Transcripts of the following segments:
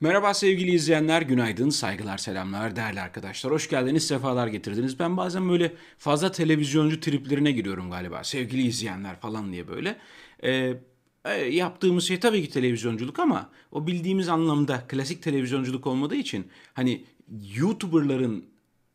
Merhaba sevgili izleyenler, günaydın, saygılar, selamlar, değerli arkadaşlar. Hoş geldiniz, sefalar getirdiniz. Ben bazen böyle fazla televizyoncu triplerine giriyorum galiba. Sevgili izleyenler falan diye böyle. Ee, e, yaptığımız şey tabii ki televizyonculuk ama o bildiğimiz anlamda klasik televizyonculuk olmadığı için hani YouTuber'ların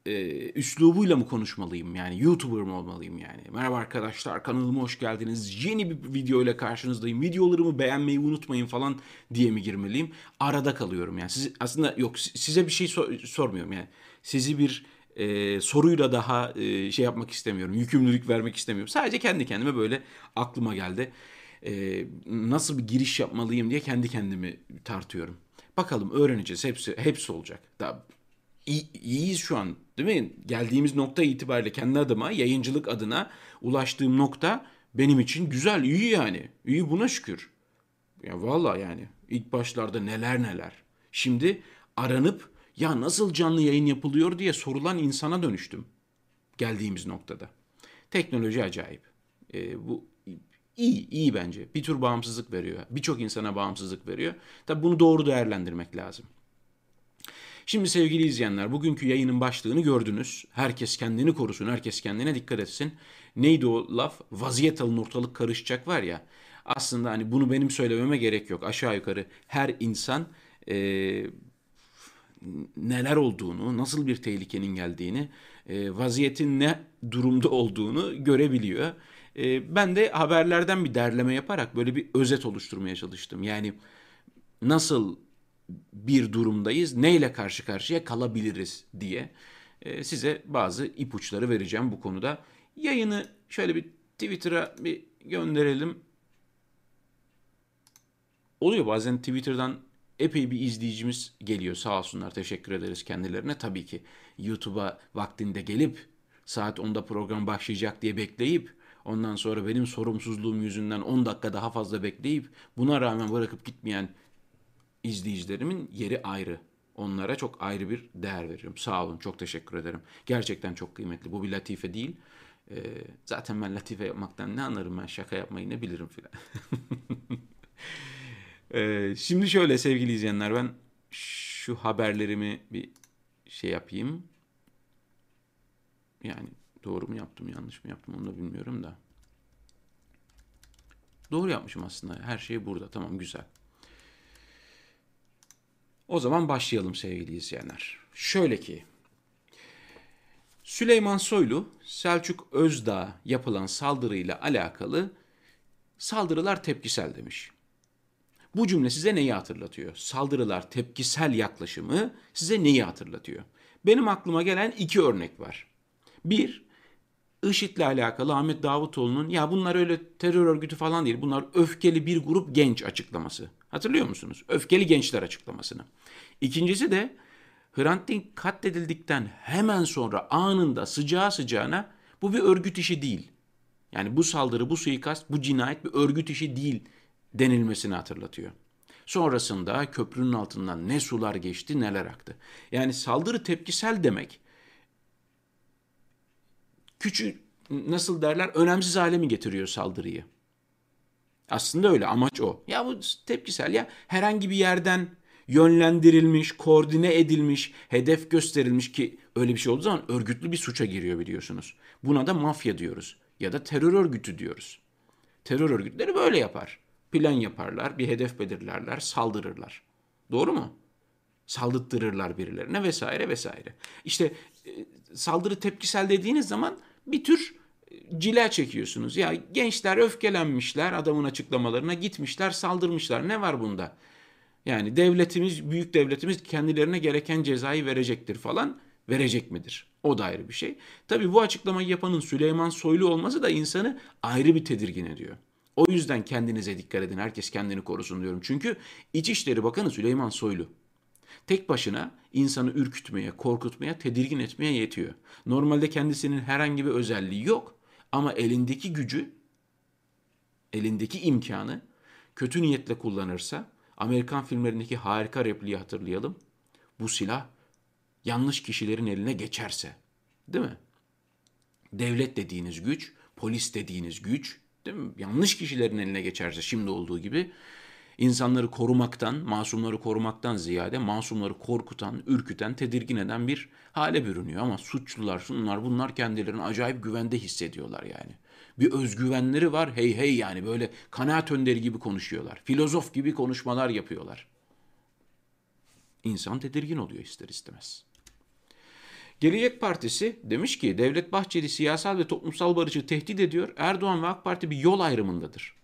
e, üslubuyla mı konuşmalıyım yani YouTuber mı olmalıyım yani? Merhaba arkadaşlar kanalıma hoş geldiniz. Yeni bir video ile karşınızdayım. Videolarımı beğenmeyi unutmayın falan diye mi girmeliyim? Arada kalıyorum yani. Siz, aslında yok size bir şey sor, sormuyorum yani. Sizi bir e, soruyla daha e, şey yapmak istemiyorum. Yükümlülük vermek istemiyorum. Sadece kendi kendime böyle aklıma geldi. E, nasıl bir giriş yapmalıyım diye kendi kendimi tartıyorum. Bakalım öğreneceğiz. Hepsi hepsi olacak. Daha iyi, iyiyiz şu an değil mi? Geldiğimiz nokta itibariyle kendi adıma, yayıncılık adına ulaştığım nokta benim için güzel, iyi yani. İyi buna şükür. Ya valla yani ilk başlarda neler neler. Şimdi aranıp ya nasıl canlı yayın yapılıyor diye sorulan insana dönüştüm. Geldiğimiz noktada. Teknoloji acayip. Ee, bu iyi, iyi bence. Bir tür bağımsızlık veriyor. Birçok insana bağımsızlık veriyor. Tabi bunu doğru değerlendirmek lazım. Şimdi sevgili izleyenler bugünkü yayının başlığını gördünüz. Herkes kendini korusun, herkes kendine dikkat etsin. Neydi o laf? Vaziyet alın ortalık karışacak var ya. Aslında hani bunu benim söylememe gerek yok. Aşağı yukarı her insan e, neler olduğunu, nasıl bir tehlikenin geldiğini, e, vaziyetin ne durumda olduğunu görebiliyor. E, ben de haberlerden bir derleme yaparak böyle bir özet oluşturmaya çalıştım. Yani nasıl bir durumdayız, neyle karşı karşıya kalabiliriz diye e, size bazı ipuçları vereceğim bu konuda. Yayını şöyle bir Twitter'a bir gönderelim. Oluyor bazen Twitter'dan epey bir izleyicimiz geliyor sağ olsunlar teşekkür ederiz kendilerine. Tabii ki YouTube'a vaktinde gelip saat 10'da program başlayacak diye bekleyip ondan sonra benim sorumsuzluğum yüzünden 10 dakika daha fazla bekleyip buna rağmen bırakıp gitmeyen izleyicilerimin yeri ayrı. Onlara çok ayrı bir değer veriyorum. Sağ olun, çok teşekkür ederim. Gerçekten çok kıymetli. Bu bir latife değil. Ee, zaten ben latife yapmaktan ne anlarım ben şaka yapmayı ne bilirim filan. ee, şimdi şöyle sevgili izleyenler ben şu haberlerimi bir şey yapayım. Yani doğru mu yaptım yanlış mı yaptım onu da bilmiyorum da. Doğru yapmışım aslında. Her şey burada. Tamam güzel. O zaman başlayalım sevgili izleyenler. Şöyle ki Süleyman Soylu Selçuk Özdağ yapılan saldırıyla alakalı saldırılar tepkisel demiş. Bu cümle size neyi hatırlatıyor? Saldırılar tepkisel yaklaşımı size neyi hatırlatıyor? Benim aklıma gelen iki örnek var. Bir, IŞİD'le alakalı Ahmet Davutoğlu'nun ya bunlar öyle terör örgütü falan değil bunlar öfkeli bir grup genç açıklaması. Hatırlıyor musunuz? Öfkeli gençler açıklamasını. İkincisi de Hrant Dink katledildikten hemen sonra anında sıcağı sıcağına bu bir örgüt işi değil. Yani bu saldırı, bu suikast, bu cinayet bir örgüt işi değil denilmesini hatırlatıyor. Sonrasında köprünün altından ne sular geçti neler aktı. Yani saldırı tepkisel demek küçük nasıl derler önemsiz hale mi getiriyor saldırıyı? Aslında öyle amaç o. Ya bu tepkisel ya herhangi bir yerden yönlendirilmiş, koordine edilmiş, hedef gösterilmiş ki öyle bir şey olduğu zaman örgütlü bir suça giriyor biliyorsunuz. Buna da mafya diyoruz ya da terör örgütü diyoruz. Terör örgütleri böyle yapar. Plan yaparlar, bir hedef belirlerler, saldırırlar. Doğru mu? Saldırtırırlar birilerine vesaire vesaire. İşte e, saldırı tepkisel dediğiniz zaman bir tür e, cila çekiyorsunuz. Ya gençler öfkelenmişler adamın açıklamalarına gitmişler saldırmışlar. Ne var bunda? Yani devletimiz, büyük devletimiz kendilerine gereken cezayı verecektir falan. Verecek midir? O da ayrı bir şey. Tabi bu açıklamayı yapanın Süleyman Soylu olması da insanı ayrı bir tedirgin ediyor. O yüzden kendinize dikkat edin. Herkes kendini korusun diyorum. Çünkü İçişleri Bakanı Süleyman Soylu. Tek başına insanı ürkütmeye, korkutmaya, tedirgin etmeye yetiyor. Normalde kendisinin herhangi bir özelliği yok ama elindeki gücü, elindeki imkanı kötü niyetle kullanırsa Amerikan filmlerindeki harika repliği hatırlayalım. Bu silah yanlış kişilerin eline geçerse, değil mi? Devlet dediğiniz güç, polis dediğiniz güç, değil mi? Yanlış kişilerin eline geçerse şimdi olduğu gibi insanları korumaktan, masumları korumaktan ziyade masumları korkutan, ürküten, tedirgin eden bir hale bürünüyor. Ama suçlular, şunlar bunlar kendilerini acayip güvende hissediyorlar yani. Bir özgüvenleri var hey hey yani böyle kanaat önderi gibi konuşuyorlar. Filozof gibi konuşmalar yapıyorlar. İnsan tedirgin oluyor ister istemez. Gelecek Partisi demiş ki Devlet Bahçeli siyasal ve toplumsal barışı tehdit ediyor. Erdoğan ve AK Parti bir yol ayrımındadır.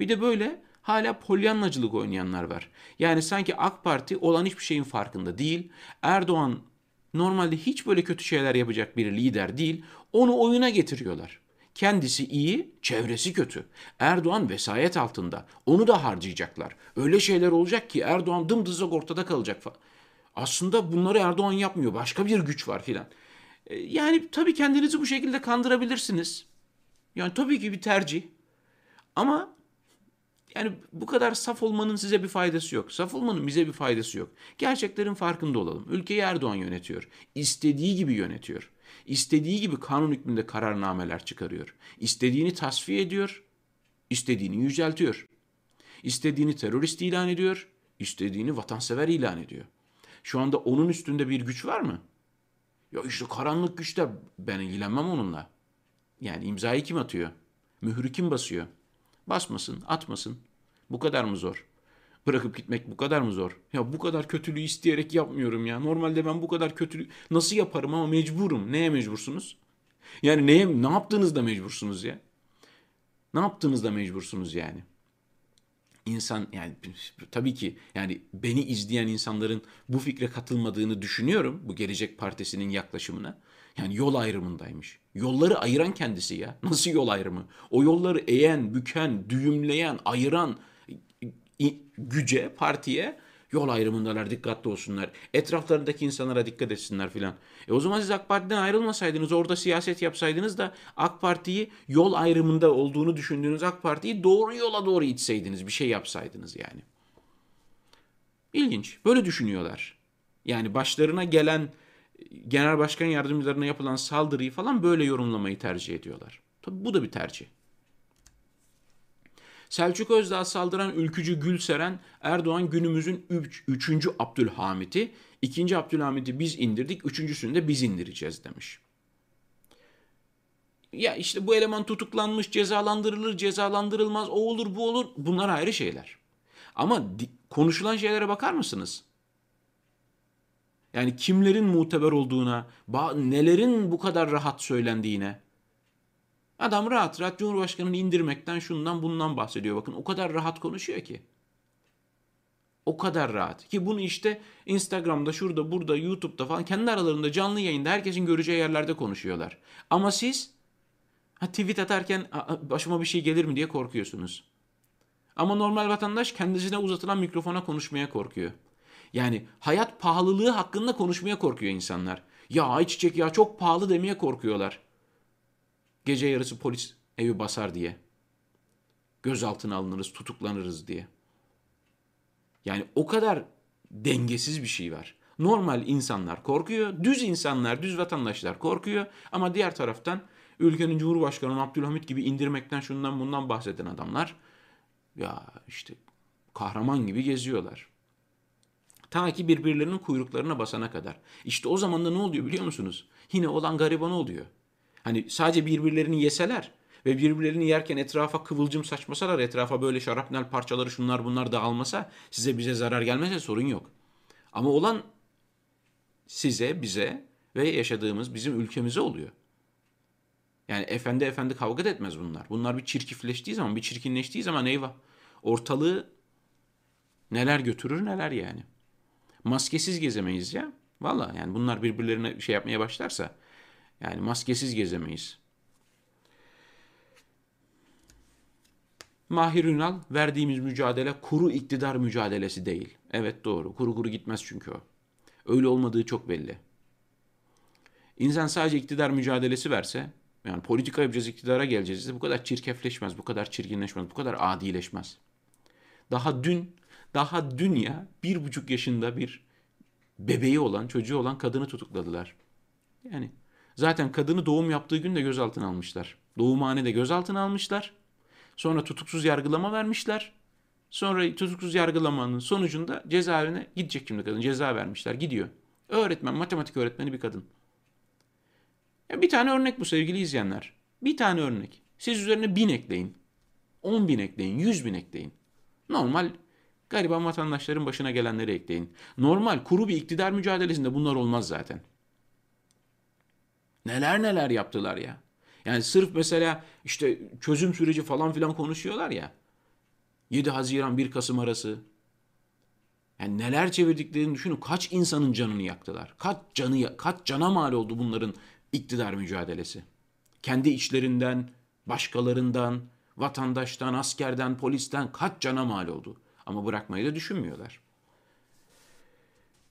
Bir de böyle hala polyanlacılık oynayanlar var. Yani sanki AK Parti olan hiçbir şeyin farkında değil. Erdoğan normalde hiç böyle kötü şeyler yapacak bir lider değil. Onu oyuna getiriyorlar. Kendisi iyi, çevresi kötü. Erdoğan vesayet altında. Onu da harcayacaklar. Öyle şeyler olacak ki Erdoğan dımdızlak ortada kalacak falan. Aslında bunları Erdoğan yapmıyor. Başka bir güç var filan. E, yani tabii kendinizi bu şekilde kandırabilirsiniz. Yani tabii ki bir tercih. Ama yani bu kadar saf olmanın size bir faydası yok. Saf olmanın bize bir faydası yok. Gerçeklerin farkında olalım. Ülkeyi Erdoğan yönetiyor. İstediği gibi yönetiyor. İstediği gibi kanun hükmünde kararnameler çıkarıyor. İstediğini tasfiye ediyor. İstediğini yüceltiyor. İstediğini terörist ilan ediyor. İstediğini vatansever ilan ediyor. Şu anda onun üstünde bir güç var mı? Ya işte karanlık güçler ben ilgilenmem onunla. Yani imzayı kim atıyor? Mührü kim basıyor? Basmasın, atmasın. Bu kadar mı zor? Bırakıp gitmek bu kadar mı zor? Ya bu kadar kötülüğü isteyerek yapmıyorum ya. Normalde ben bu kadar kötülük nasıl yaparım ama mecburum. Neye mecbursunuz? Yani neye ne yaptığınızda mecbursunuz ya? Ne yaptığınızda mecbursunuz yani? İnsan yani tabii ki yani beni izleyen insanların bu fikre katılmadığını düşünüyorum bu Gelecek Partisi'nin yaklaşımına. Yani yol ayrımındaymış. Yolları ayıran kendisi ya. Nasıl yol ayrımı? O yolları eğen, büken, düğümleyen, ayıran güce, partiye yol ayrımındalar dikkatli olsunlar. Etraflarındaki insanlara dikkat etsinler filan. E o zaman siz AK Parti'den ayrılmasaydınız orada siyaset yapsaydınız da AK Parti'yi yol ayrımında olduğunu düşündüğünüz AK Parti'yi doğru yola doğru itseydiniz bir şey yapsaydınız yani. İlginç. Böyle düşünüyorlar. Yani başlarına gelen genel başkan yardımcılarına yapılan saldırıyı falan böyle yorumlamayı tercih ediyorlar. Tabii bu da bir tercih. Selçuk Özdağ saldıran ülkücü Gülseren Erdoğan günümüzün 3. Üç, üçüncü Abdülhamit'i, ikinci Abdülhamit'i biz indirdik, üçüncüsünü de biz indireceğiz demiş. Ya işte bu eleman tutuklanmış, cezalandırılır, cezalandırılmaz, o olur, bu olur. Bunlar ayrı şeyler. Ama konuşulan şeylere bakar mısınız? Yani kimlerin muteber olduğuna, nelerin bu kadar rahat söylendiğine. Adam rahat rahat Cumhurbaşkanı'nı indirmekten şundan bundan bahsediyor. Bakın o kadar rahat konuşuyor ki. O kadar rahat. Ki bunu işte Instagram'da, şurada, burada, YouTube'da falan kendi aralarında canlı yayında herkesin göreceği yerlerde konuşuyorlar. Ama siz ha, tweet atarken başıma bir şey gelir mi diye korkuyorsunuz. Ama normal vatandaş kendisine uzatılan mikrofona konuşmaya korkuyor. Yani hayat pahalılığı hakkında konuşmaya korkuyor insanlar. Ya ayçiçek ya çok pahalı demeye korkuyorlar. Gece yarısı polis evi basar diye. Gözaltına alınırız, tutuklanırız diye. Yani o kadar dengesiz bir şey var. Normal insanlar korkuyor, düz insanlar, düz vatandaşlar korkuyor ama diğer taraftan ülkenin Cumhurbaşkanı Abdülhamit gibi indirmekten şundan bundan bahseden adamlar ya işte kahraman gibi geziyorlar. Ta ki birbirlerinin kuyruklarına basana kadar. İşte o zaman da ne oluyor biliyor musunuz? Yine olan gariban oluyor. Hani sadece birbirlerini yeseler ve birbirlerini yerken etrafa kıvılcım saçmasalar, etrafa böyle şarapnel parçaları şunlar bunlar dağılmasa, size bize zarar gelmese sorun yok. Ama olan size, bize ve yaşadığımız bizim ülkemize oluyor. Yani efendi efendi kavga da etmez bunlar. Bunlar bir çirkifleştiği zaman, bir çirkinleştiği zaman eyvah. Ortalığı neler götürür neler yani. Maskesiz gezemeyiz ya. Valla yani bunlar birbirlerine şey yapmaya başlarsa yani maskesiz gezemeyiz. Mahir Ünal verdiğimiz mücadele kuru iktidar mücadelesi değil. Evet doğru. Kuru kuru gitmez çünkü o. Öyle olmadığı çok belli. İnsan sadece iktidar mücadelesi verse, yani politika yapacağız, iktidara geleceğiz. Bu kadar çirkefleşmez, bu kadar çirkinleşmez, bu kadar adileşmez. Daha dün, daha dün ya bir buçuk yaşında bir bebeği olan, çocuğu olan kadını tutukladılar. Yani Zaten kadını doğum yaptığı gün de gözaltına almışlar. Doğumhanede gözaltına almışlar. Sonra tutuksuz yargılama vermişler. Sonra tutuksuz yargılamanın sonucunda cezaevine gidecek şimdi kadın. Ceza vermişler. Gidiyor. Öğretmen, matematik öğretmeni bir kadın. Bir tane örnek bu sevgili izleyenler. Bir tane örnek. Siz üzerine bin ekleyin. On bin ekleyin. Yüz bin ekleyin. Normal gariban vatandaşların başına gelenleri ekleyin. Normal kuru bir iktidar mücadelesinde bunlar olmaz zaten. Neler neler yaptılar ya. Yani sırf mesela işte çözüm süreci falan filan konuşuyorlar ya. 7 Haziran 1 Kasım arası. Yani neler çevirdiklerini düşünün. Kaç insanın canını yaktılar. Kaç canı kaç cana mal oldu bunların iktidar mücadelesi. Kendi içlerinden, başkalarından, vatandaştan, askerden, polisten kaç cana mal oldu. Ama bırakmayı da düşünmüyorlar.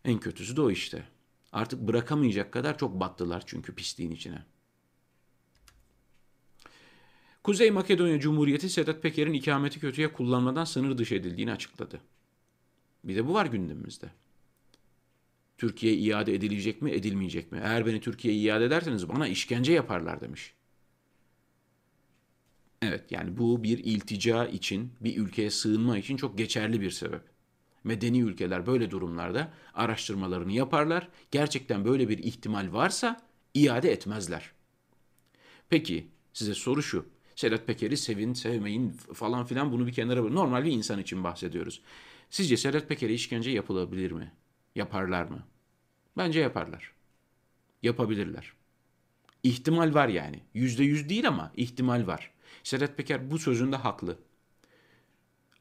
En kötüsü de o işte. Artık bırakamayacak kadar çok battılar çünkü pisliğin içine. Kuzey Makedonya Cumhuriyeti Sedat Peker'in ikameti kötüye kullanmadan sınır dışı edildiğini açıkladı. Bir de bu var gündemimizde. Türkiye iade edilecek mi, edilmeyecek mi? Eğer beni Türkiye'ye iade ederseniz bana işkence yaparlar demiş. Evet yani bu bir iltica için, bir ülkeye sığınma için çok geçerli bir sebep. Medeni ülkeler böyle durumlarda araştırmalarını yaparlar. Gerçekten böyle bir ihtimal varsa iade etmezler. Peki size soru şu. Sedat Peker'i sevin, sevmeyin falan filan bunu bir kenara bırakın. Normal bir insan için bahsediyoruz. Sizce Sedat Peker'e işkence yapılabilir mi? Yaparlar mı? Bence yaparlar. Yapabilirler. İhtimal var yani. Yüzde yüz değil ama ihtimal var. Sedat Peker bu sözünde haklı.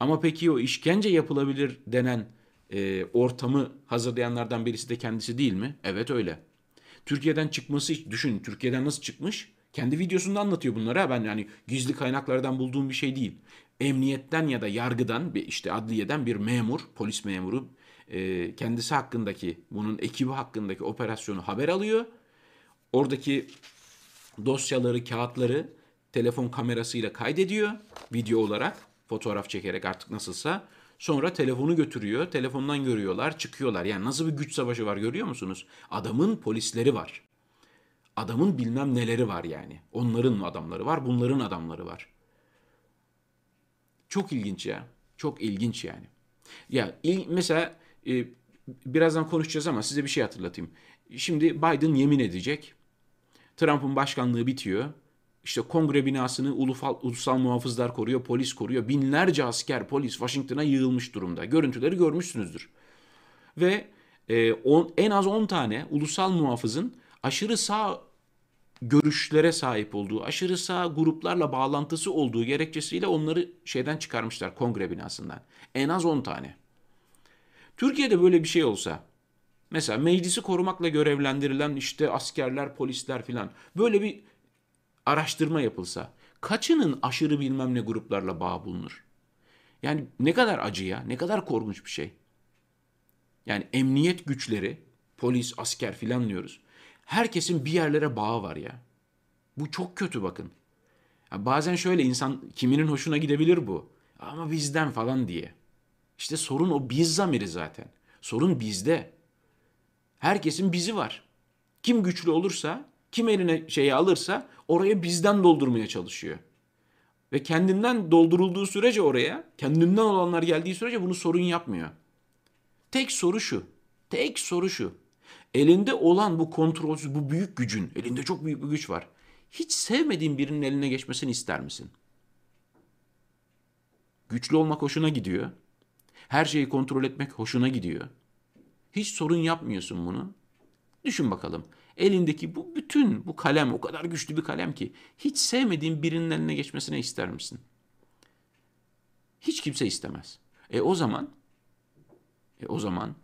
Ama peki o işkence yapılabilir denen e, ortamı hazırlayanlardan birisi de kendisi değil mi? Evet öyle. Türkiye'den çıkması düşün. Türkiye'den nasıl çıkmış? Kendi videosunda anlatıyor bunları. Ha. Ben yani gizli kaynaklardan bulduğum bir şey değil. Emniyetten ya da yargıdan işte adliyeden bir memur, polis memuru e, kendisi hakkındaki bunun ekibi hakkındaki operasyonu haber alıyor. Oradaki dosyaları, kağıtları telefon kamerasıyla kaydediyor video olarak fotoğraf çekerek artık nasılsa. Sonra telefonu götürüyor. Telefondan görüyorlar, çıkıyorlar. Yani nasıl bir güç savaşı var görüyor musunuz? Adamın polisleri var. Adamın bilmem neleri var yani. Onların adamları var, bunların adamları var. Çok ilginç ya. Çok ilginç yani. Ya il, mesela e, birazdan konuşacağız ama size bir şey hatırlatayım. Şimdi Biden yemin edecek. Trump'ın başkanlığı bitiyor. İşte kongre binasını ulusal, ulusal muhafızlar koruyor, polis koruyor. Binlerce asker, polis Washington'a yığılmış durumda. Görüntüleri görmüşsünüzdür. Ve e, on, en az 10 tane ulusal muhafızın aşırı sağ görüşlere sahip olduğu, aşırı sağ gruplarla bağlantısı olduğu gerekçesiyle onları şeyden çıkarmışlar kongre binasından. En az 10 tane. Türkiye'de böyle bir şey olsa, mesela meclisi korumakla görevlendirilen işte askerler, polisler filan böyle bir araştırma yapılsa kaçının aşırı bilmem ne gruplarla bağ bulunur? Yani ne kadar acı ya, ne kadar korkunç bir şey. Yani emniyet güçleri, polis, asker filan diyoruz. Herkesin bir yerlere bağı var ya. Bu çok kötü bakın. Ya bazen şöyle insan kiminin hoşuna gidebilir bu. Ama bizden falan diye. İşte sorun o biz zamiri zaten. Sorun bizde. Herkesin bizi var. Kim güçlü olursa, kim eline şeyi alırsa oraya bizden doldurmaya çalışıyor. Ve kendinden doldurulduğu sürece oraya, kendinden olanlar geldiği sürece bunu sorun yapmıyor. Tek soru şu. Tek soru şu. Elinde olan bu kontrolsüz, bu büyük gücün, elinde çok büyük bir güç var. Hiç sevmediğin birinin eline geçmesini ister misin? Güçlü olmak hoşuna gidiyor. Her şeyi kontrol etmek hoşuna gidiyor. Hiç sorun yapmıyorsun bunu. Düşün bakalım. Elindeki bu bütün bu kalem o kadar güçlü bir kalem ki hiç sevmediğin birinin eline geçmesine ister misin? Hiç kimse istemez. E o zaman e o zaman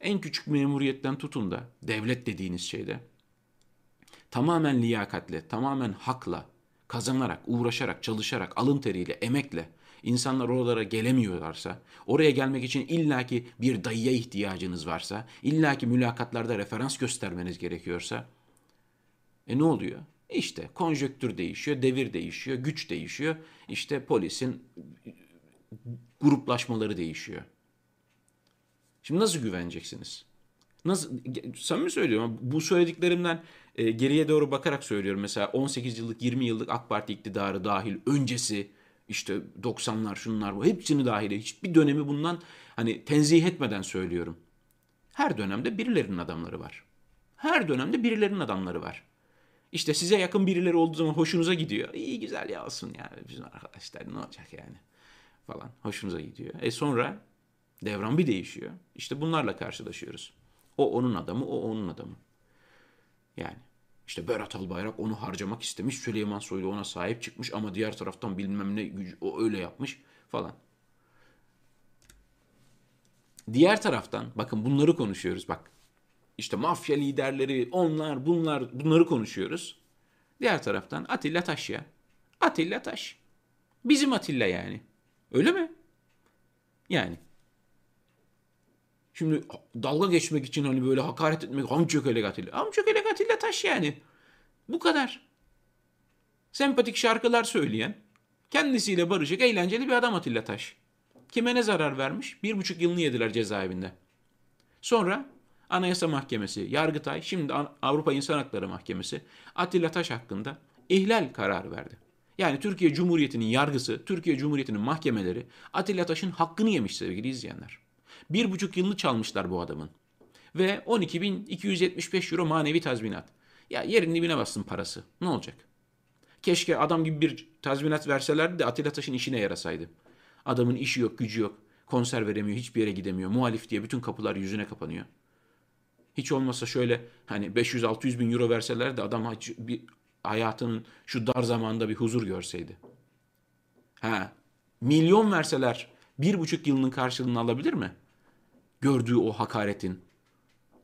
en küçük memuriyetten tutun da devlet dediğiniz şeyde tamamen liyakatle, tamamen hakla, kazanarak, uğraşarak, çalışarak, alın teriyle, emekle insanlar oralara gelemiyorlarsa, oraya gelmek için illaki bir dayıya ihtiyacınız varsa, illaki mülakatlarda referans göstermeniz gerekiyorsa, e ne oluyor? İşte konjöktür değişiyor, devir değişiyor, güç değişiyor. İşte polisin gruplaşmaları değişiyor. Şimdi nasıl güveneceksiniz? Nasıl samimi söylüyorum. Bu söylediklerimden e, geriye doğru bakarak söylüyorum. Mesela 18 yıllık, 20 yıllık AK Parti iktidarı dahil öncesi İşte 90'lar şunlar bu hepsini dahil hiçbir dönemi bundan hani tenzih etmeden söylüyorum. Her dönemde birilerinin adamları var. Her dönemde birilerinin adamları var. İşte size yakın birileri olduğu zaman hoşunuza gidiyor. İyi güzel ya olsun yani bizim arkadaşlar ne olacak yani falan hoşunuza gidiyor. E sonra devran bir değişiyor. İşte bunlarla karşılaşıyoruz. O onun adamı, o onun adamı. Yani işte Berat Albayrak onu harcamak istemiş. Süleyman Soylu ona sahip çıkmış ama diğer taraftan bilmem ne o öyle yapmış falan. Diğer taraftan bakın bunları konuşuyoruz bak. İşte mafya liderleri, onlar, bunlar, bunları konuşuyoruz. Diğer taraftan Atilla Taş ya. Atilla Taş. Bizim Atilla yani. Öyle mi? Yani. Şimdi dalga geçmek için hani böyle hakaret etmek hamçökelek Atilla. Hamçökelek Atilla Taş yani. Bu kadar. Sempatik şarkılar söyleyen, kendisiyle barışık, eğlenceli bir adam Atilla Taş. Kime ne zarar vermiş? Bir buçuk yılını yediler cezaevinde. Sonra Anayasa Mahkemesi, Yargıtay, şimdi Avrupa İnsan Hakları Mahkemesi Atilla Taş hakkında ihlal kararı verdi. Yani Türkiye Cumhuriyeti'nin yargısı, Türkiye Cumhuriyeti'nin mahkemeleri Atilla Taş'ın hakkını yemiş sevgili izleyenler. Bir buçuk yılını çalmışlar bu adamın. Ve 12.275 euro manevi tazminat. Ya yerin dibine bassın parası. Ne olacak? Keşke adam gibi bir tazminat verselerdi de Atilla Taş'ın işine yarasaydı. Adamın işi yok, gücü yok. Konser veremiyor, hiçbir yere gidemiyor. Muhalif diye bütün kapılar yüzüne kapanıyor. Hiç olmazsa şöyle hani 500-600 bin euro verseler de adam bir hayatının şu dar zamanda bir huzur görseydi. Ha, milyon verseler bir buçuk yılının karşılığını alabilir mi? Gördüğü o hakaretin,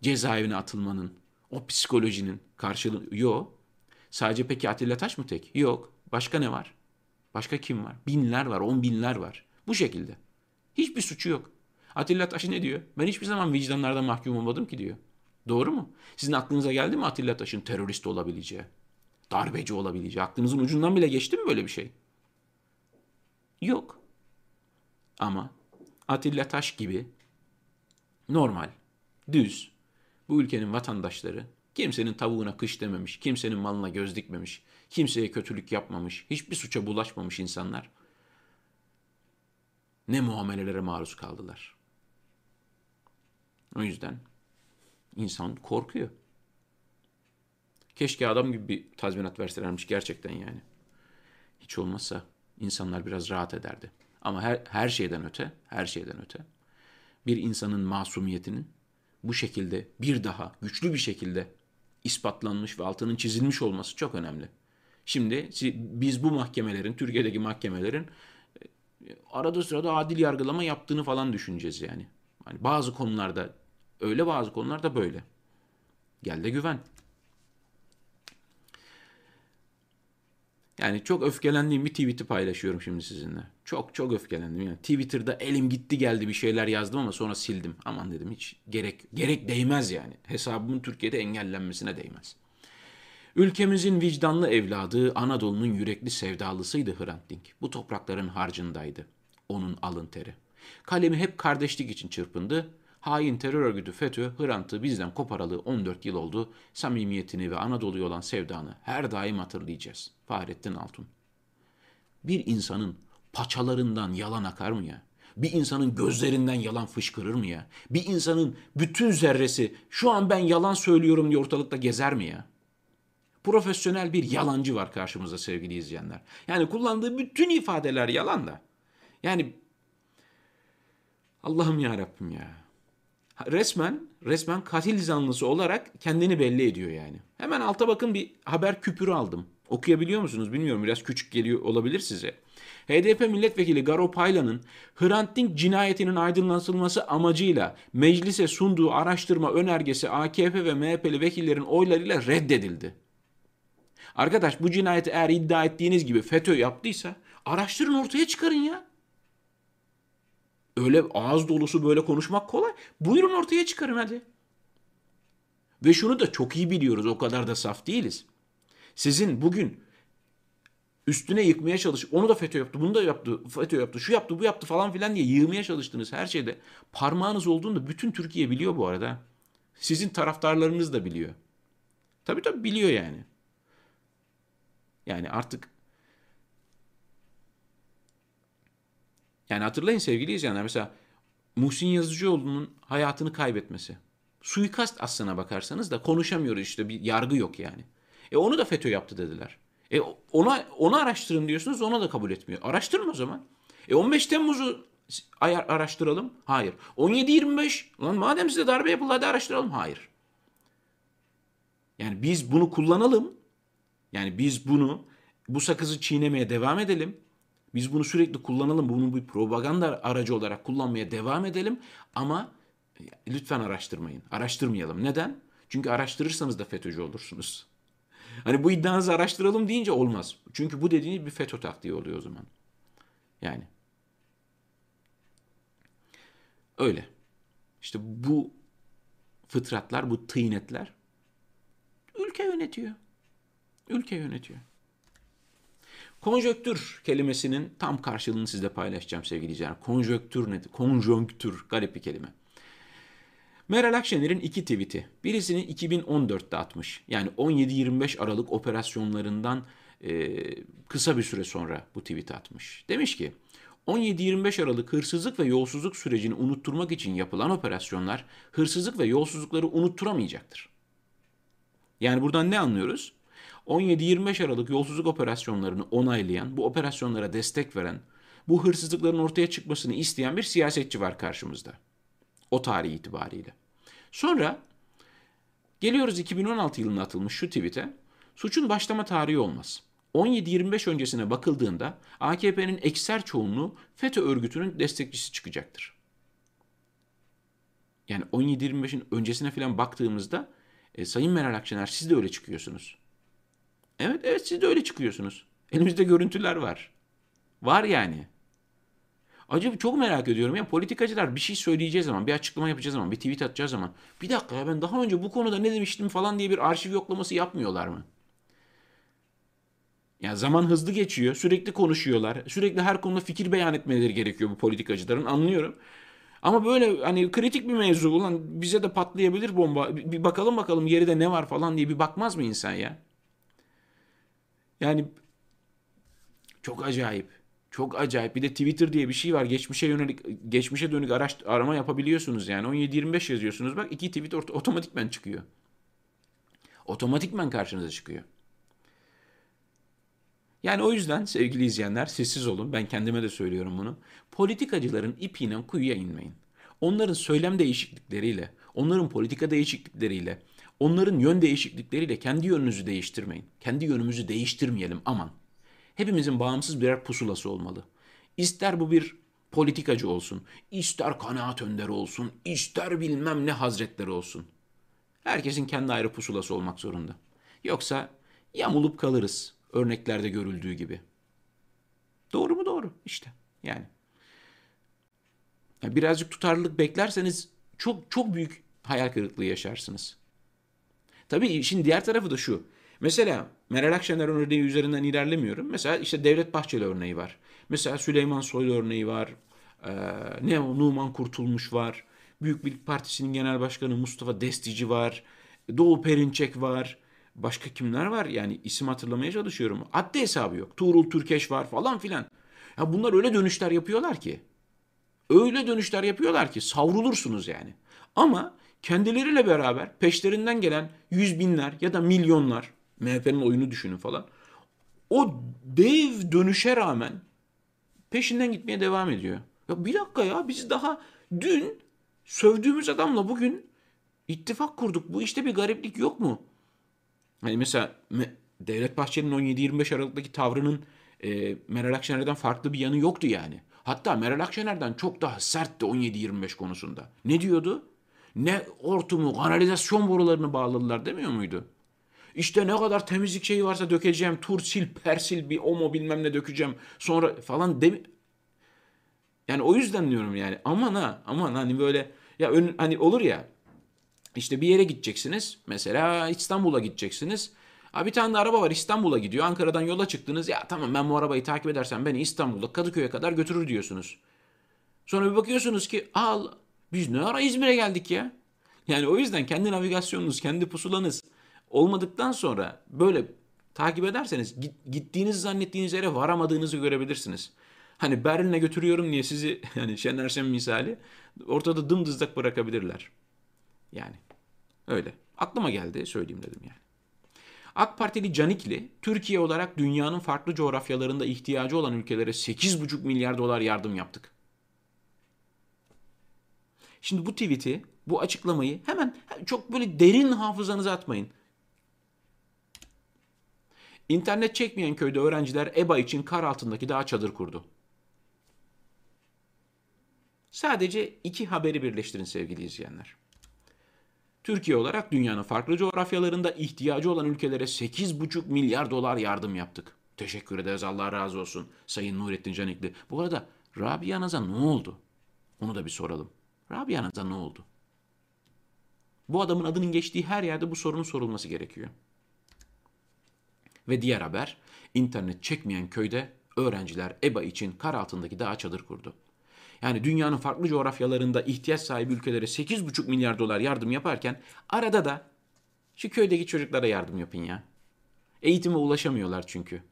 cezaevine atılmanın, o psikolojinin karşılığı yok. Sadece peki Atilla Taş mı tek? Yok. Başka ne var? Başka kim var? Binler var, on binler var. Bu şekilde. Hiçbir suçu yok. Atilla Taş ne diyor? Ben hiçbir zaman vicdanlarda mahkum olmadım ki diyor. Doğru mu? Sizin aklınıza geldi mi Atilla Taş'ın terörist olabileceği? Darbeci olabileceği? Aklınızın ucundan bile geçti mi böyle bir şey? Yok. Ama Atilla Taş gibi normal, düz, bu ülkenin vatandaşları kimsenin tavuğuna kış dememiş, kimsenin malına göz dikmemiş, kimseye kötülük yapmamış, hiçbir suça bulaşmamış insanlar ne muamelelere maruz kaldılar. O yüzden insan korkuyor. Keşke adam gibi bir tazminat verselermiş gerçekten yani. Hiç olmazsa insanlar biraz rahat ederdi. Ama her, her şeyden öte, her şeyden öte bir insanın masumiyetinin bu şekilde bir daha güçlü bir şekilde ispatlanmış ve altının çizilmiş olması çok önemli. Şimdi biz bu mahkemelerin, Türkiye'deki mahkemelerin e, arada sırada adil yargılama yaptığını falan düşüneceğiz yani. Hani bazı konularda öyle bazı konularda böyle. Gel de güven. Yani çok öfkelendiğim bir tweet'i paylaşıyorum şimdi sizinle. Çok çok öfkelendim. Yani Twitter'da elim gitti geldi bir şeyler yazdım ama sonra sildim. Aman dedim hiç gerek gerek değmez yani. Hesabımın Türkiye'de engellenmesine değmez. Ülkemizin vicdanlı evladı Anadolu'nun yürekli sevdalısıydı Hrant Dink. Bu toprakların harcındaydı. Onun alın teri. Kalemi hep kardeşlik için çırpındı. Hain terör örgütü FETÖ Hrant'ı bizden koparalı 14 yıl oldu. Samimiyetini ve Anadolu'ya olan sevdanı her daim hatırlayacağız. Fahrettin Altun. Bir insanın paçalarından yalan akar mı ya? Bir insanın gözlerinden yalan fışkırır mı ya? Bir insanın bütün zerresi şu an ben yalan söylüyorum diye ortalıkta gezer mi ya? Profesyonel bir yalancı var karşımızda sevgili izleyenler. Yani kullandığı bütün ifadeler yalan da. Yani Allah'ım ya Rabbim ya. Resmen resmen katil zanlısı olarak kendini belli ediyor yani. Hemen alta bakın bir haber küpürü aldım. Okuyabiliyor musunuz bilmiyorum biraz küçük geliyor olabilir size. HDP milletvekili Garo Paylan'ın Hrant Dink cinayetinin aydınlatılması amacıyla meclise sunduğu araştırma önergesi AKP ve MHP'li vekillerin oylarıyla reddedildi. Arkadaş bu cinayeti eğer iddia ettiğiniz gibi FETÖ yaptıysa araştırın ortaya çıkarın ya. Öyle ağız dolusu böyle konuşmak kolay. Buyurun ortaya çıkarın hadi. Ve şunu da çok iyi biliyoruz o kadar da saf değiliz. Sizin bugün üstüne yıkmaya çalış. Onu da FETÖ yaptı, bunu da yaptı, FETÖ yaptı, şu yaptı, bu yaptı falan filan diye yığmaya çalıştığınız her şeyde parmağınız olduğunu bütün Türkiye biliyor bu arada. Sizin taraftarlarınız da biliyor. Tabii tabii biliyor yani. Yani artık Yani hatırlayın sevgili izleyenler mesela Muhsin Yazıcıoğlu'nun hayatını kaybetmesi. Suikast aslına bakarsanız da konuşamıyoruz işte bir yargı yok yani. E onu da FETÖ yaptı dediler. E ona onu araştırın diyorsunuz ona da kabul etmiyor. Araştırın o zaman. E 15 Temmuz'u araştıralım. Hayır. 17-25 lan madem size darbe yapıldı hadi araştıralım. Hayır. Yani biz bunu kullanalım. Yani biz bunu bu sakızı çiğnemeye devam edelim. Biz bunu sürekli kullanalım. Bunu bir propaganda aracı olarak kullanmaya devam edelim. Ama lütfen araştırmayın. Araştırmayalım. Neden? Çünkü araştırırsanız da FETÖ'cü olursunuz. Hani bu iddianızı araştıralım deyince olmaz. Çünkü bu dediğiniz bir FETÖ taktiği oluyor o zaman. Yani. Öyle. İşte bu fıtratlar, bu tıynetler ülke yönetiyor. Ülke yönetiyor. Konjöktür kelimesinin tam karşılığını sizle paylaşacağım sevgili izleyiciler. Konjöktür nedir? Konjonktür garip bir kelime. Meral Akşener'in iki tweet'i. Birisini 2014'te atmış. Yani 17-25 Aralık operasyonlarından e, kısa bir süre sonra bu tweet'i atmış. Demiş ki 17-25 Aralık hırsızlık ve yolsuzluk sürecini unutturmak için yapılan operasyonlar hırsızlık ve yolsuzlukları unutturamayacaktır. Yani buradan ne anlıyoruz? 17-25 Aralık yolsuzluk operasyonlarını onaylayan, bu operasyonlara destek veren, bu hırsızlıkların ortaya çıkmasını isteyen bir siyasetçi var karşımızda. O tarih itibariyle. Sonra geliyoruz 2016 yılında atılmış şu tweet'e. Suçun başlama tarihi olmaz. 17-25 öncesine bakıldığında AKP'nin ekser çoğunluğu FETÖ örgütünün destekçisi çıkacaktır. Yani 17-25'in öncesine falan baktığımızda e, Sayın Meral Akşener siz de öyle çıkıyorsunuz. Evet evet siz de öyle çıkıyorsunuz. Elimizde görüntüler var. Var yani. Acaba çok merak ediyorum ya politikacılar bir şey söyleyeceği zaman, bir açıklama yapacağı zaman, bir tweet atacağı zaman bir dakika ya ben daha önce bu konuda ne demiştim falan diye bir arşiv yoklaması yapmıyorlar mı? Ya zaman hızlı geçiyor, sürekli konuşuyorlar, sürekli her konuda fikir beyan etmeleri gerekiyor bu politikacıların anlıyorum. Ama böyle hani kritik bir mevzu ulan bize de patlayabilir bomba. Bir bakalım bakalım geride ne var falan diye bir bakmaz mı insan ya? Yani çok acayip. Çok acayip. Bir de Twitter diye bir şey var. Geçmişe yönelik geçmişe dönük araş, arama yapabiliyorsunuz yani. 17-25 yazıyorsunuz. Bak iki tweet otomatikmen çıkıyor. Otomatikmen karşınıza çıkıyor. Yani o yüzden sevgili izleyenler sessiz olun. Ben kendime de söylüyorum bunu. Politikacıların ipiyle kuyuya inmeyin. Onların söylem değişiklikleriyle, onların politika değişiklikleriyle, onların yön değişiklikleriyle kendi yönünüzü değiştirmeyin. Kendi yönümüzü değiştirmeyelim aman. Hepimizin bağımsız birer pusulası olmalı. İster bu bir politikacı olsun, ister kanaat önderi olsun, ister bilmem ne hazretleri olsun. Herkesin kendi ayrı pusulası olmak zorunda. Yoksa yamulup kalırız örneklerde görüldüğü gibi. Doğru mu doğru işte yani. birazcık tutarlılık beklerseniz çok çok büyük hayal kırıklığı yaşarsınız. Tabii işin diğer tarafı da şu. Mesela Meral Akşener örneği üzerinden ilerlemiyorum. Mesela işte Devlet Bahçeli örneği var. Mesela Süleyman Soylu örneği var. Ee, ne Numan Kurtulmuş var. Büyük Birlik Partisi'nin genel başkanı Mustafa Destici var. Doğu Perinçek var. Başka kimler var? Yani isim hatırlamaya çalışıyorum. Adli hesabı yok. Tuğrul Türkeş var falan filan. Ya bunlar öyle dönüşler yapıyorlar ki. Öyle dönüşler yapıyorlar ki savrulursunuz yani. Ama kendileriyle beraber peşlerinden gelen yüz binler ya da milyonlar MHP'nin oyunu düşünün falan. O dev dönüşe rağmen peşinden gitmeye devam ediyor. Ya bir dakika ya biz daha dün sövdüğümüz adamla bugün ittifak kurduk. Bu işte bir gariplik yok mu? Hani mesela Devlet Bahçeli'nin 17-25 Aralık'taki tavrının e, Meral Akşener'den farklı bir yanı yoktu yani. Hatta Meral Akşener'den çok daha sertti 17-25 konusunda. Ne diyordu? Ne hortumu, kanalizasyon borularını bağladılar demiyor muydu? İşte ne kadar temizlik şeyi varsa dökeceğim. Tursil, persil bir omo bilmem ne dökeceğim. Sonra falan demi yani o yüzden diyorum yani aman ha aman hani böyle ya ön, hani olur ya işte bir yere gideceksiniz. Mesela İstanbul'a gideceksiniz. Ha bir tane de araba var İstanbul'a gidiyor. Ankara'dan yola çıktınız. Ya tamam ben bu arabayı takip edersem beni İstanbul'da Kadıköy'e kadar götürür diyorsunuz. Sonra bir bakıyorsunuz ki al biz ne ara İzmir'e geldik ya. Yani o yüzden kendi navigasyonunuz, kendi pusulanız olmadıktan sonra böyle takip ederseniz gittiğiniz zannettiğiniz yere varamadığınızı görebilirsiniz. Hani Berlin'e götürüyorum diye sizi yani Şener Şen misali ortada dımdızlak bırakabilirler. Yani öyle. Aklıma geldi söyleyeyim dedim yani. AK Partili Canikli, Türkiye olarak dünyanın farklı coğrafyalarında ihtiyacı olan ülkelere 8,5 milyar dolar yardım yaptık. Şimdi bu tweet'i, bu açıklamayı hemen çok böyle derin hafızanıza atmayın. İnternet çekmeyen köyde öğrenciler EBA için kar altındaki dağ çadır kurdu. Sadece iki haberi birleştirin sevgili izleyenler. Türkiye olarak dünyanın farklı coğrafyalarında ihtiyacı olan ülkelere 8,5 milyar dolar yardım yaptık. Teşekkür ederiz Allah razı olsun Sayın Nurettin Canikli. Bu arada Rabia Naz'a ne oldu? Onu da bir soralım. Rabia Naz'a ne oldu? Bu adamın adının geçtiği her yerde bu sorunun sorulması gerekiyor. Ve diğer haber, internet çekmeyen köyde öğrenciler EBA için kar altındaki dağa çadır kurdu. Yani dünyanın farklı coğrafyalarında ihtiyaç sahibi ülkelere 8,5 milyar dolar yardım yaparken arada da şu köydeki çocuklara yardım yapın ya. Eğitime ulaşamıyorlar çünkü.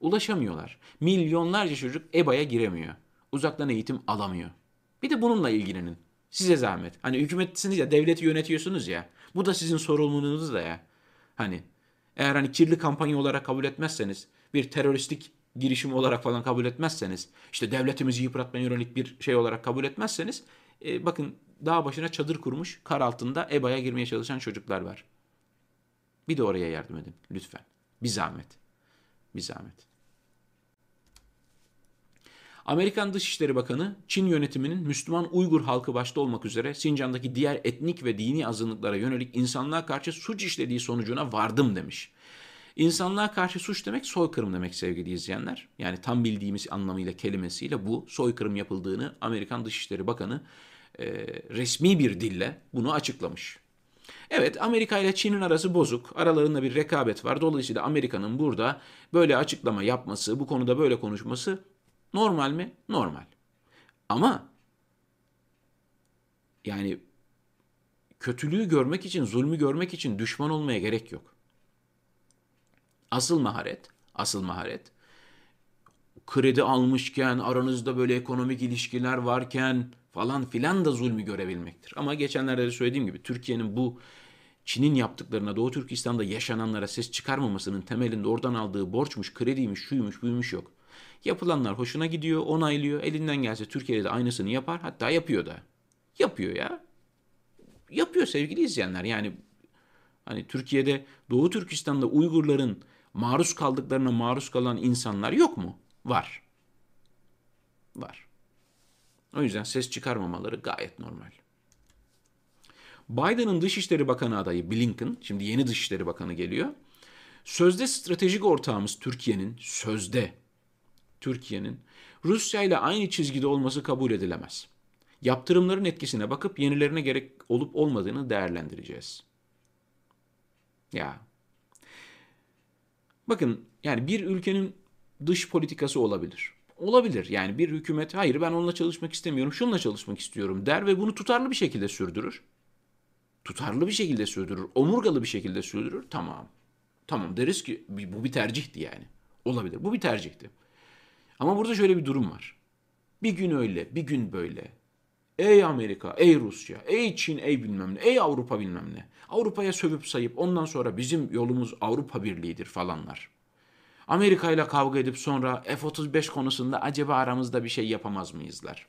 Ulaşamıyorlar. Milyonlarca çocuk EBA'ya giremiyor. Uzaktan eğitim alamıyor. Bir de bununla ilgilenin. Size zahmet. Hani hükümetsiniz ya, devleti yönetiyorsunuz ya. Bu da sizin sorumluluğunuz da ya. Hani eğer hani kirli kampanya olarak kabul etmezseniz, bir teröristik girişim olarak falan kabul etmezseniz, işte devletimizi yıpratmaya yönelik bir şey olarak kabul etmezseniz, e, bakın dağ başına çadır kurmuş, kar altında EBA'ya girmeye çalışan çocuklar var. Bir de oraya yardım edin lütfen. Bir zahmet. Bir zahmet. Amerikan Dışişleri Bakanı, Çin yönetiminin Müslüman Uygur halkı başta olmak üzere Sincan'daki diğer etnik ve dini azınlıklara yönelik insanlığa karşı suç işlediği sonucuna vardım demiş. İnsanlığa karşı suç demek soykırım demek sevgili izleyenler. Yani tam bildiğimiz anlamıyla kelimesiyle bu soykırım yapıldığını Amerikan Dışişleri Bakanı e, resmi bir dille bunu açıklamış. Evet Amerika ile Çin'in arası bozuk. Aralarında bir rekabet var. Dolayısıyla Amerika'nın burada böyle açıklama yapması, bu konuda böyle konuşması normal mi? Normal. Ama yani kötülüğü görmek için, zulmü görmek için düşman olmaya gerek yok. Asıl maharet, asıl maharet kredi almışken, aranızda böyle ekonomik ilişkiler varken falan filan da zulmü görebilmektir. Ama geçenlerde de söylediğim gibi Türkiye'nin bu Çin'in yaptıklarına Doğu Türkistan'da yaşananlara ses çıkarmamasının temelinde oradan aldığı borçmuş, krediymiş, şuymuş, buymuş yok. Yapılanlar hoşuna gidiyor, onaylıyor. Elinden gelse Türkiye'de de aynısını yapar. Hatta yapıyor da. Yapıyor ya. Yapıyor sevgili izleyenler. Yani hani Türkiye'de Doğu Türkistan'da Uygurların maruz kaldıklarına maruz kalan insanlar yok mu? Var. Var. O yüzden ses çıkarmamaları gayet normal. Biden'ın Dışişleri Bakanı adayı Blinken, şimdi yeni Dışişleri Bakanı geliyor. Sözde stratejik ortağımız Türkiye'nin, sözde Türkiye'nin Rusya ile aynı çizgide olması kabul edilemez. Yaptırımların etkisine bakıp yenilerine gerek olup olmadığını değerlendireceğiz. Ya Bakın yani bir ülkenin dış politikası olabilir. Olabilir yani bir hükümet hayır ben onunla çalışmak istemiyorum şununla çalışmak istiyorum der ve bunu tutarlı bir şekilde sürdürür. Tutarlı bir şekilde sürdürür, omurgalı bir şekilde sürdürür. Tamam. Tamam deriz ki bu bir tercihti yani. Olabilir. Bu bir tercihti. Ama burada şöyle bir durum var. Bir gün öyle, bir gün böyle. Ey Amerika, ey Rusya, ey Çin, ey bilmem ne, ey Avrupa bilmem ne. Avrupa'ya sövüp sayıp ondan sonra bizim yolumuz Avrupa Birliği'dir falanlar. Amerika ile kavga edip sonra F-35 konusunda acaba aramızda bir şey yapamaz mıyızlar?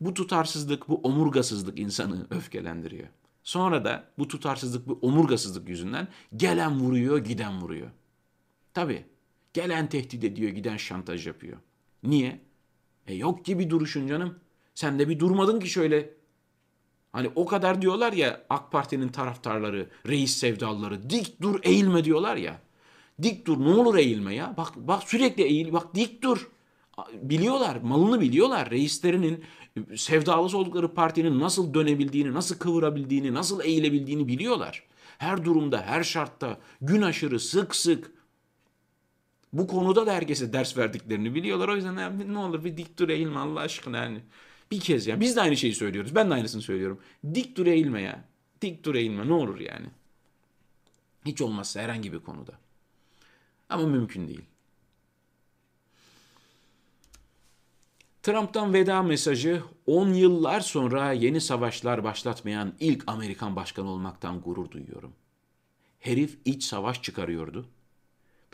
Bu tutarsızlık, bu omurgasızlık insanı öfkelendiriyor. Sonra da bu tutarsızlık, bu omurgasızlık yüzünden gelen vuruyor, giden vuruyor. Tabii. Gelen tehdit ediyor, giden şantaj yapıyor. Niye? E yok gibi duruşun canım. Sen de bir durmadın ki şöyle. Hani o kadar diyorlar ya AK Parti'nin taraftarları, reis sevdalıları dik dur eğilme diyorlar ya. Dik dur ne olur eğilme ya. Bak bak sürekli eğil bak dik dur. Biliyorlar malını biliyorlar reislerinin sevdalısı oldukları partinin nasıl dönebildiğini, nasıl kıvırabildiğini, nasıl eğilebildiğini biliyorlar. Her durumda, her şartta gün aşırı sık sık bu konuda da herkese ders verdiklerini biliyorlar. O yüzden ne olur bir dik dur eğilme Allah aşkına yani. Bir kez ya. Biz de aynı şeyi söylüyoruz. Ben de aynısını söylüyorum. Dik dur eğilme ya. Dik dur eğilme ne olur yani. Hiç olmazsa herhangi bir konuda. Ama mümkün değil. Trump'tan veda mesajı 10 yıllar sonra yeni savaşlar başlatmayan ilk Amerikan başkanı olmaktan gurur duyuyorum. Herif iç savaş çıkarıyordu.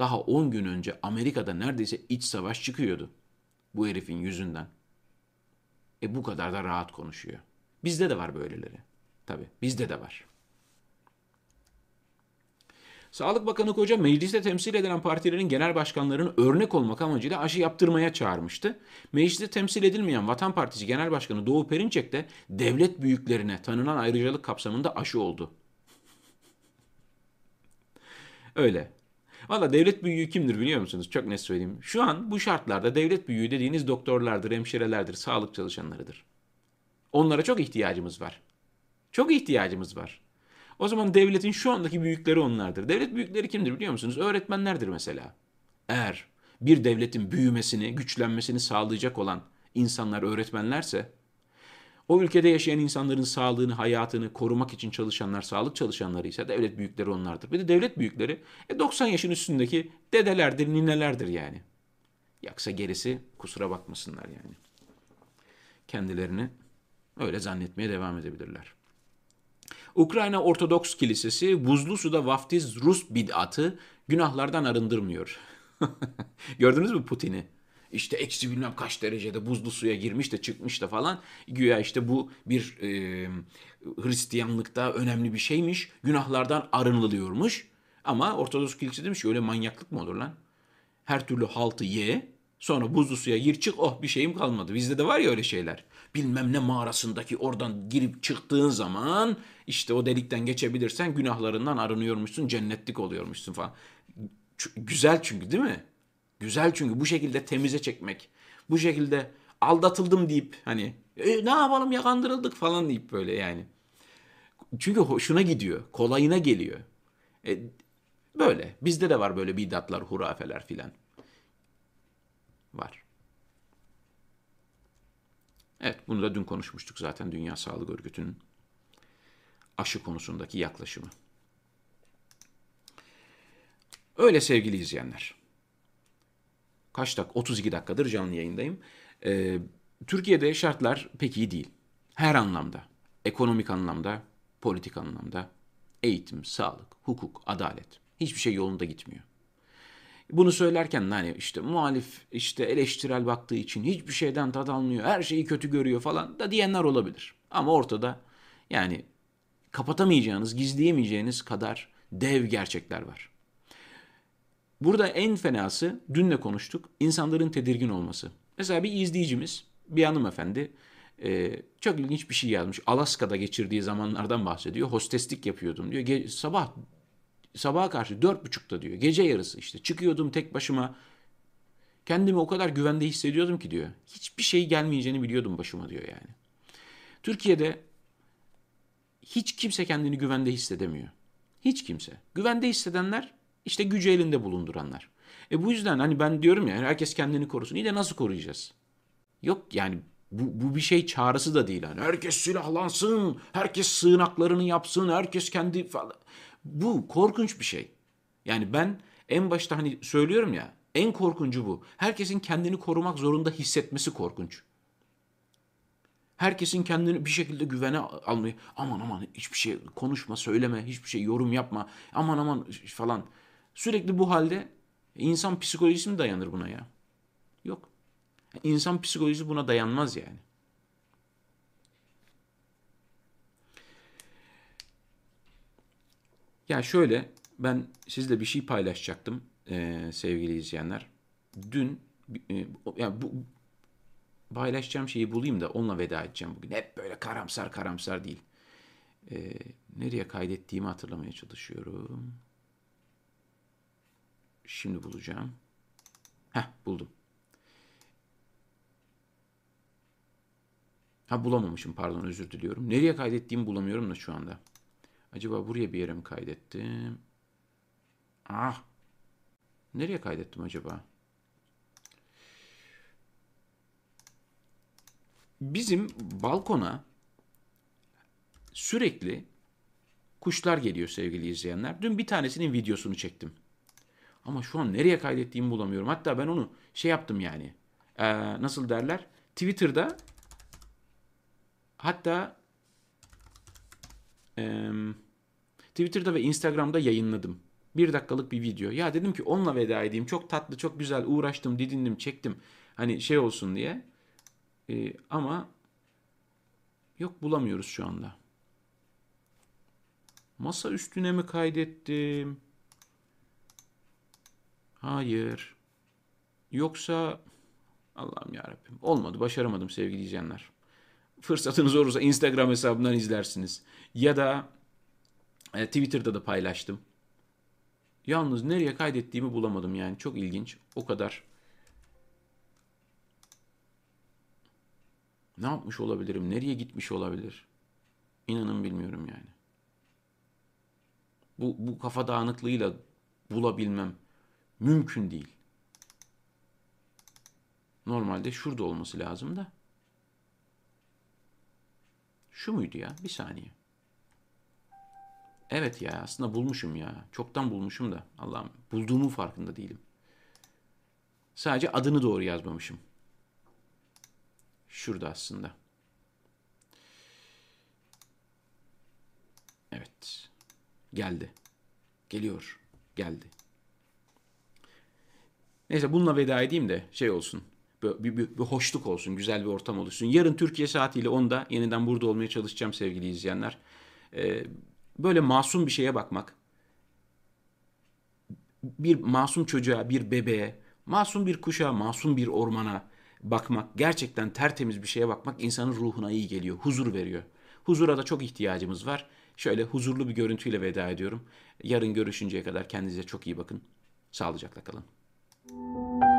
Daha 10 gün önce Amerika'da neredeyse iç savaş çıkıyordu. Bu herifin yüzünden. E bu kadar da rahat konuşuyor. Bizde de var böyleleri. Tabii bizde de var. Sağlık Bakanı Koca mecliste temsil edilen partilerin genel başkanlarının örnek olmak amacıyla aşı yaptırmaya çağırmıştı. Mecliste temsil edilmeyen Vatan Partisi Genel Başkanı Doğu Perinçek de devlet büyüklerine tanınan ayrıcalık kapsamında aşı oldu. Öyle. Valla devlet büyüğü kimdir biliyor musunuz? Çok net söyleyeyim. Şu an bu şartlarda devlet büyüğü dediğiniz doktorlardır, hemşirelerdir, sağlık çalışanlarıdır. Onlara çok ihtiyacımız var. Çok ihtiyacımız var. O zaman devletin şu andaki büyükleri onlardır. Devlet büyükleri kimdir biliyor musunuz? Öğretmenlerdir mesela. Eğer bir devletin büyümesini, güçlenmesini sağlayacak olan insanlar öğretmenlerse, o ülkede yaşayan insanların sağlığını, hayatını korumak için çalışanlar, sağlık çalışanları ise devlet büyükleri onlardır. Bir de devlet büyükleri e 90 yaşın üstündeki dedelerdir, ninelerdir yani. Yaksa gerisi kusura bakmasınlar yani. Kendilerini öyle zannetmeye devam edebilirler. Ukrayna Ortodoks Kilisesi buzlu suda vaftiz Rus bid'atı günahlardan arındırmıyor. Gördünüz mü Putin'i? İşte eksi bilmem kaç derecede buzlu suya girmiş de çıkmış da falan. Güya işte bu bir e, Hristiyanlıkta önemli bir şeymiş. Günahlardan arınılıyormuş. Ama Ortodoks Kilisesi demiş ki öyle manyaklık mı olur lan? Her türlü haltı ye, sonra buzlu suya gir çık oh bir şeyim kalmadı. Bizde de var ya öyle şeyler bilmem ne mağarasındaki oradan girip çıktığın zaman işte o delikten geçebilirsen günahlarından arınıyormuşsun, cennetlik oluyormuşsun falan. Güzel çünkü değil mi? Güzel çünkü bu şekilde temize çekmek. Bu şekilde aldatıldım deyip hani e, ne yapalım ya kandırıldık falan deyip böyle yani. Çünkü hoşuna gidiyor. Kolayına geliyor. E, böyle. Bizde de var böyle bidatlar, hurafeler filan. Var. Evet bunu da dün konuşmuştuk zaten Dünya Sağlık Örgütü'nün aşı konusundaki yaklaşımı. Öyle sevgili izleyenler. Kaç dakika? 32 dakikadır canlı yayındayım. Ee, Türkiye'de şartlar pek iyi değil. Her anlamda. Ekonomik anlamda, politik anlamda, eğitim, sağlık, hukuk, adalet. Hiçbir şey yolunda gitmiyor. Bunu söylerken hani işte muhalif işte eleştirel baktığı için hiçbir şeyden tad almıyor, her şeyi kötü görüyor falan da diyenler olabilir. Ama ortada yani kapatamayacağınız, gizleyemeyeceğiniz kadar dev gerçekler var. Burada en fenası dün de konuştuk insanların tedirgin olması. Mesela bir izleyicimiz bir hanımefendi e, çok ilginç bir şey yazmış. Alaska'da geçirdiği zamanlardan bahsediyor. Hosteslik yapıyordum diyor. Ge- sabah sabaha karşı dört buçukta diyor. Gece yarısı işte çıkıyordum tek başıma. Kendimi o kadar güvende hissediyordum ki diyor. Hiçbir şey gelmeyeceğini biliyordum başıma diyor yani. Türkiye'de hiç kimse kendini güvende hissedemiyor. Hiç kimse. Güvende hissedenler işte gücü elinde bulunduranlar. E bu yüzden hani ben diyorum ya herkes kendini korusun. İyi de nasıl koruyacağız? Yok yani bu, bu bir şey çağrısı da değil. Yani herkes silahlansın, herkes sığınaklarını yapsın, herkes kendi falan. Bu korkunç bir şey. Yani ben en başta hani söylüyorum ya en korkuncu bu. Herkesin kendini korumak zorunda hissetmesi korkunç. Herkesin kendini bir şekilde güvene almayı aman aman hiçbir şey konuşma, söyleme, hiçbir şey yorum yapma. Aman aman falan. Sürekli bu halde insan psikolojisi mi dayanır buna ya? Yok. İnsan psikolojisi buna dayanmaz yani. Ya şöyle ben sizle bir şey paylaşacaktım e, sevgili izleyenler. Dün e, yani bu paylaşacağım şeyi bulayım da onunla veda edeceğim bugün. Hep böyle karamsar karamsar değil. E, nereye kaydettiğimi hatırlamaya çalışıyorum. Şimdi bulacağım. Heh buldum. Ha bulamamışım pardon özür diliyorum. Nereye kaydettiğimi bulamıyorum da şu anda. Acaba buraya bir yere mi kaydettim? Ah. Nereye kaydettim acaba? Bizim balkona sürekli kuşlar geliyor sevgili izleyenler. Dün bir tanesinin videosunu çektim. Ama şu an nereye kaydettiğimi bulamıyorum. Hatta ben onu şey yaptım yani. Ee, nasıl derler? Twitter'da hatta e, Twitter'da ve Instagram'da yayınladım. Bir dakikalık bir video. Ya dedim ki onunla veda edeyim. Çok tatlı, çok güzel uğraştım, didindim, çektim. Hani şey olsun diye. E, ama yok bulamıyoruz şu anda. Masa üstüne mi kaydettim? Hayır. Yoksa Allah'ım yarabbim. Olmadı. Başaramadım sevgili izleyenler. Fırsatınız olursa Instagram hesabından izlersiniz. Ya da e, Twitter'da da paylaştım. Yalnız nereye kaydettiğimi bulamadım yani. Çok ilginç. O kadar. Ne yapmış olabilirim? Nereye gitmiş olabilir? İnanın bilmiyorum yani. Bu, bu kafa dağınıklığıyla bulabilmem mümkün değil. Normalde şurada olması lazım da. Şu muydu ya? Bir saniye. Evet ya aslında bulmuşum ya. Çoktan bulmuşum da. Allah'ım bulduğumun farkında değilim. Sadece adını doğru yazmamışım. Şurada aslında. Evet. Geldi. Geliyor. Geldi. Neyse bununla veda edeyim de şey olsun. Bir, bir, bir, hoşluk olsun, güzel bir ortam oluşsun. Yarın Türkiye saatiyle 10'da yeniden burada olmaya çalışacağım sevgili izleyenler. Ee, böyle masum bir şeye bakmak, bir masum çocuğa, bir bebeğe, masum bir kuşa, masum bir ormana bakmak, gerçekten tertemiz bir şeye bakmak insanın ruhuna iyi geliyor, huzur veriyor. Huzura da çok ihtiyacımız var. Şöyle huzurlu bir görüntüyle veda ediyorum. Yarın görüşünceye kadar kendinize çok iyi bakın. Sağlıcakla kalın. Thank you.